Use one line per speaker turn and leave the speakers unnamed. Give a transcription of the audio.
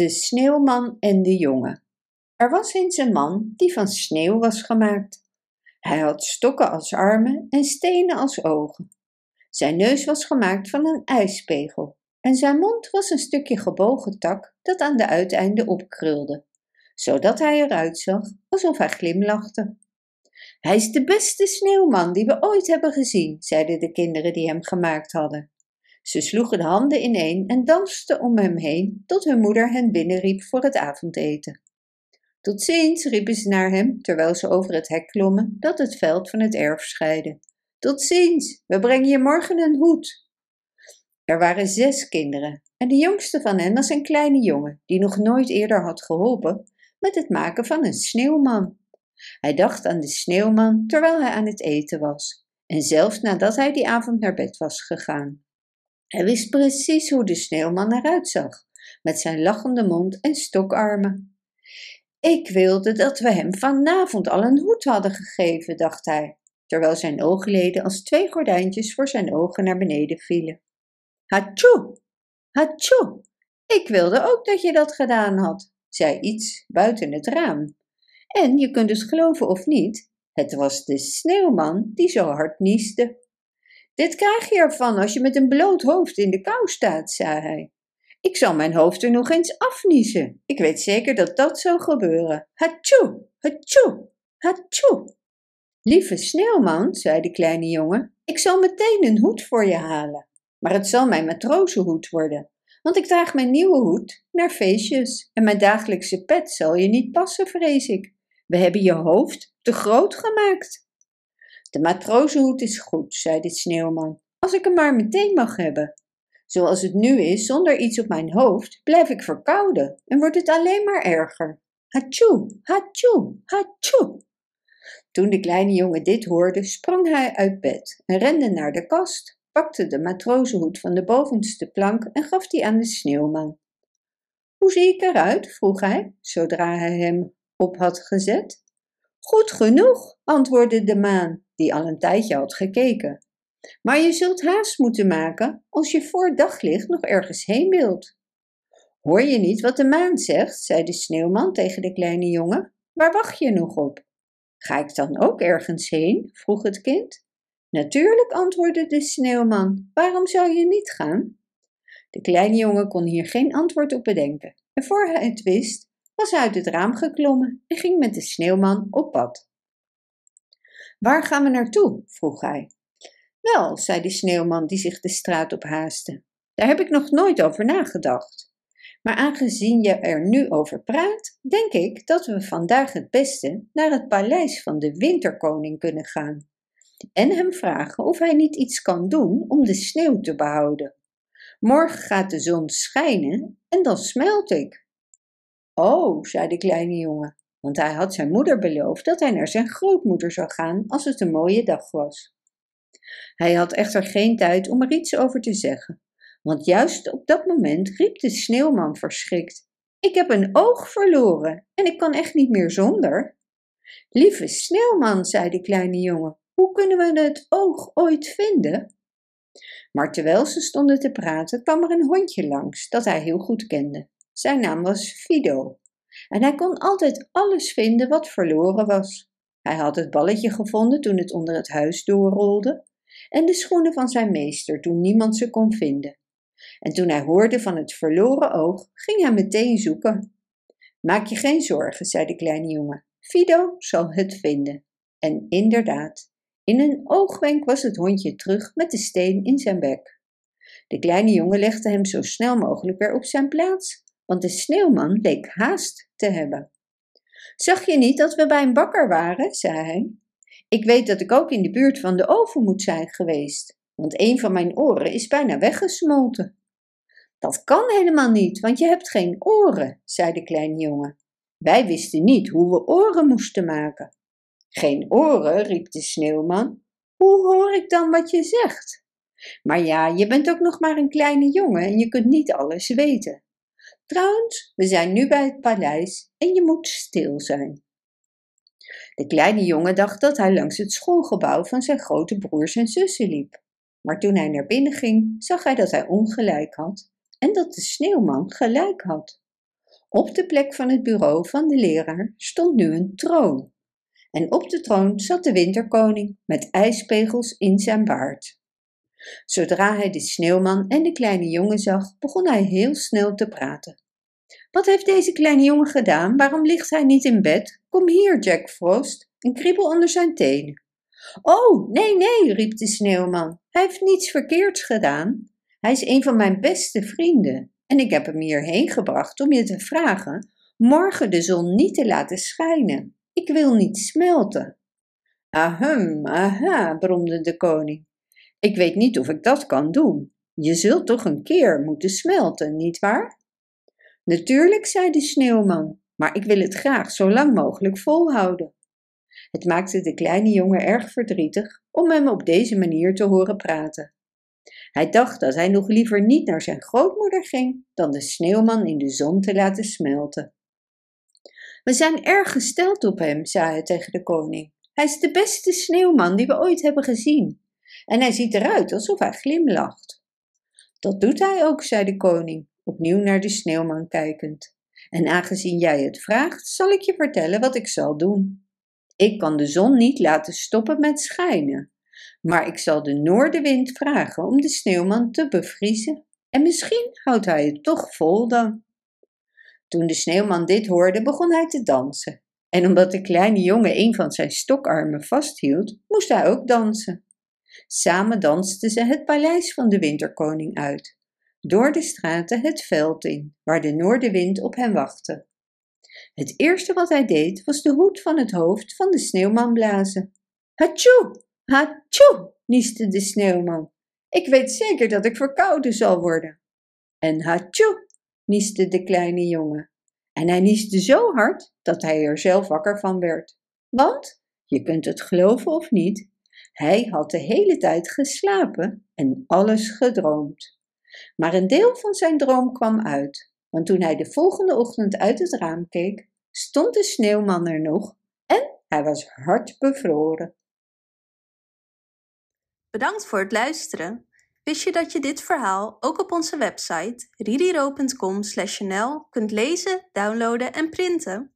De sneeuwman en de jongen. Er was eens een man die van sneeuw was gemaakt. Hij had stokken als armen en stenen als ogen. Zijn neus was gemaakt van een ijspegel en zijn mond was een stukje gebogen tak dat aan de uiteinden opkrulde, zodat hij eruit zag alsof hij glimlachte. Hij is de beste sneeuwman die we ooit hebben gezien, zeiden de kinderen die hem gemaakt hadden. Ze sloegen de handen ineen en dansten om hem heen tot hun moeder hen binnenriep voor het avondeten. Tot ziens, riepen ze naar hem, terwijl ze over het hek klommen dat het veld van het erf scheidde. Tot ziens, we brengen je morgen een hoed. Er waren zes kinderen en de jongste van hen was een kleine jongen die nog nooit eerder had geholpen met het maken van een sneeuwman. Hij dacht aan de sneeuwman terwijl hij aan het eten was en zelfs nadat hij die avond naar bed was gegaan. Hij wist precies hoe de sneeuwman eruit zag, met zijn lachende mond en stokarmen. Ik wilde dat we hem vanavond al een hoed hadden gegeven, dacht hij, terwijl zijn oogleden als twee gordijntjes voor zijn ogen naar beneden vielen. Hatsjoe, hatsjoe, ik wilde ook dat je dat gedaan had, zei iets buiten het raam. En je kunt dus geloven of niet, het was de sneeuwman die zo hard nieste. Dit krijg je ervan als je met een bloot hoofd in de kou staat, zei hij. Ik zal mijn hoofd er nog eens afniezen. Ik weet zeker dat dat zal gebeuren. Hatsjoe, hatsjoe, hatsjoe. Lieve sneeuwman, zei de kleine jongen, ik zal meteen een hoed voor je halen. Maar het zal mijn matrozenhoed worden, want ik draag mijn nieuwe hoed naar feestjes en mijn dagelijkse pet zal je niet passen, vrees ik. We hebben je hoofd te groot gemaakt. De matrozenhoed is goed, zei de sneeuwman, als ik hem maar meteen mag hebben. Zoals het nu is, zonder iets op mijn hoofd, blijf ik verkouden en wordt het alleen maar erger. Hatsjoe, hatsjoe, hatsjoe. Toen de kleine jongen dit hoorde, sprong hij uit bed en rende naar de kast, pakte de matrozenhoed van de bovenste plank en gaf die aan de sneeuwman. Hoe zie ik eruit? vroeg hij, zodra hij hem op had gezet. Goed genoeg, antwoordde de maan, die al een tijdje had gekeken. Maar je zult haast moeten maken als je voor daglicht nog ergens heen wilt. Hoor je niet wat de maan zegt? zei de sneeuwman tegen de kleine jongen. Waar wacht je nog op? Ga ik dan ook ergens heen? vroeg het kind. Natuurlijk, antwoordde de sneeuwman. Waarom zou je niet gaan? De kleine jongen kon hier geen antwoord op bedenken. En voor hij het wist, was uit het raam geklommen en ging met de sneeuwman op pad. Waar gaan we naartoe? vroeg hij. Wel, zei de sneeuwman die zich de straat op haastte. Daar heb ik nog nooit over nagedacht. Maar aangezien je er nu over praat, denk ik dat we vandaag het beste naar het paleis van de winterkoning kunnen gaan. En hem vragen of hij niet iets kan doen om de sneeuw te behouden. Morgen gaat de zon schijnen en dan smelt ik. Oh, zei de kleine jongen, want hij had zijn moeder beloofd dat hij naar zijn grootmoeder zou gaan als het een mooie dag was. Hij had echter geen tijd om er iets over te zeggen, want juist op dat moment riep de sneeuwman verschrikt: Ik heb een oog verloren en ik kan echt niet meer zonder. Lieve sneeuwman, zei de kleine jongen, hoe kunnen we het oog ooit vinden? Maar terwijl ze stonden te praten, kwam er een hondje langs dat hij heel goed kende. Zijn naam was Fido. En hij kon altijd alles vinden wat verloren was. Hij had het balletje gevonden toen het onder het huis doorrolde en de schoenen van zijn meester toen niemand ze kon vinden. En toen hij hoorde van het verloren oog, ging hij meteen zoeken. Maak je geen zorgen, zei de kleine jongen. Fido zal het vinden. En inderdaad, in een oogwenk was het hondje terug met de steen in zijn bek. De kleine jongen legde hem zo snel mogelijk weer op zijn plaats, want de sneeuwman leek haast te hebben. Zag je niet dat we bij een bakker waren? zei hij. Ik weet dat ik ook in de buurt van de oven moet zijn geweest, want een van mijn oren is bijna weggesmolten. Dat kan helemaal niet, want je hebt geen oren, zei de kleine jongen. Wij wisten niet hoe we oren moesten maken. Geen oren, riep de sneeuwman. Hoe hoor ik dan wat je zegt? Maar ja, je bent ook nog maar een kleine jongen en je kunt niet alles weten. Trouwens, we zijn nu bij het paleis en je moet stil zijn. De kleine jongen dacht dat hij langs het schoolgebouw van zijn grote broers en zussen liep. Maar toen hij naar binnen ging, zag hij dat hij ongelijk had en dat de sneeuwman gelijk had. Op de plek van het bureau van de leraar stond nu een troon. En op de troon zat de winterkoning met ijspegels in zijn baard. Zodra hij de sneeuwman en de kleine jongen zag, begon hij heel snel te praten. Wat heeft deze kleine jongen gedaan? Waarom ligt hij niet in bed? Kom hier, Jack Frost, een kriebel onder zijn tenen. Oh, nee, nee, riep de sneeuwman. Hij heeft niets verkeerds gedaan. Hij is een van mijn beste vrienden en ik heb hem hierheen gebracht om je te vragen morgen de zon niet te laten schijnen. Ik wil niet smelten. Ahem, aha, bromde de koning. Ik weet niet of ik dat kan doen. Je zult toch een keer moeten smelten, nietwaar? Natuurlijk, zei de sneeuwman, maar ik wil het graag zo lang mogelijk volhouden. Het maakte de kleine jongen erg verdrietig om hem op deze manier te horen praten. Hij dacht dat hij nog liever niet naar zijn grootmoeder ging dan de sneeuwman in de zon te laten smelten. We zijn erg gesteld op hem, zei hij tegen de koning. Hij is de beste sneeuwman die we ooit hebben gezien. En hij ziet eruit alsof hij glimlacht. Dat doet hij ook, zei de koning, opnieuw naar de sneeuwman kijkend. En aangezien jij het vraagt, zal ik je vertellen wat ik zal doen. Ik kan de zon niet laten stoppen met schijnen, maar ik zal de noordenwind vragen om de sneeuwman te bevriezen. En misschien houdt hij het toch vol dan. Toen de sneeuwman dit hoorde, begon hij te dansen. En omdat de kleine jongen een van zijn stokarmen vasthield, moest hij ook dansen. Samen dansten ze het paleis van de winterkoning uit, door de straten het veld in, waar de noordenwind op hen wachtte. Het eerste wat hij deed was de hoed van het hoofd van de sneeuwman blazen. Hatsjoe, hatsjoe, nieste de sneeuwman. Ik weet zeker dat ik verkouden zal worden. En hatsjoe, nieste de kleine jongen. En hij nieste zo hard dat hij er zelf wakker van werd. Want, je kunt het geloven of niet, hij had de hele tijd geslapen en alles gedroomd. Maar een deel van zijn droom kwam uit, want toen hij de volgende ochtend uit het raam keek, stond de sneeuwman er nog en hij was hard bevroren.
Bedankt voor het luisteren. Wist je dat je dit verhaal ook op onze website ririro.com/nl kunt lezen, downloaden en printen?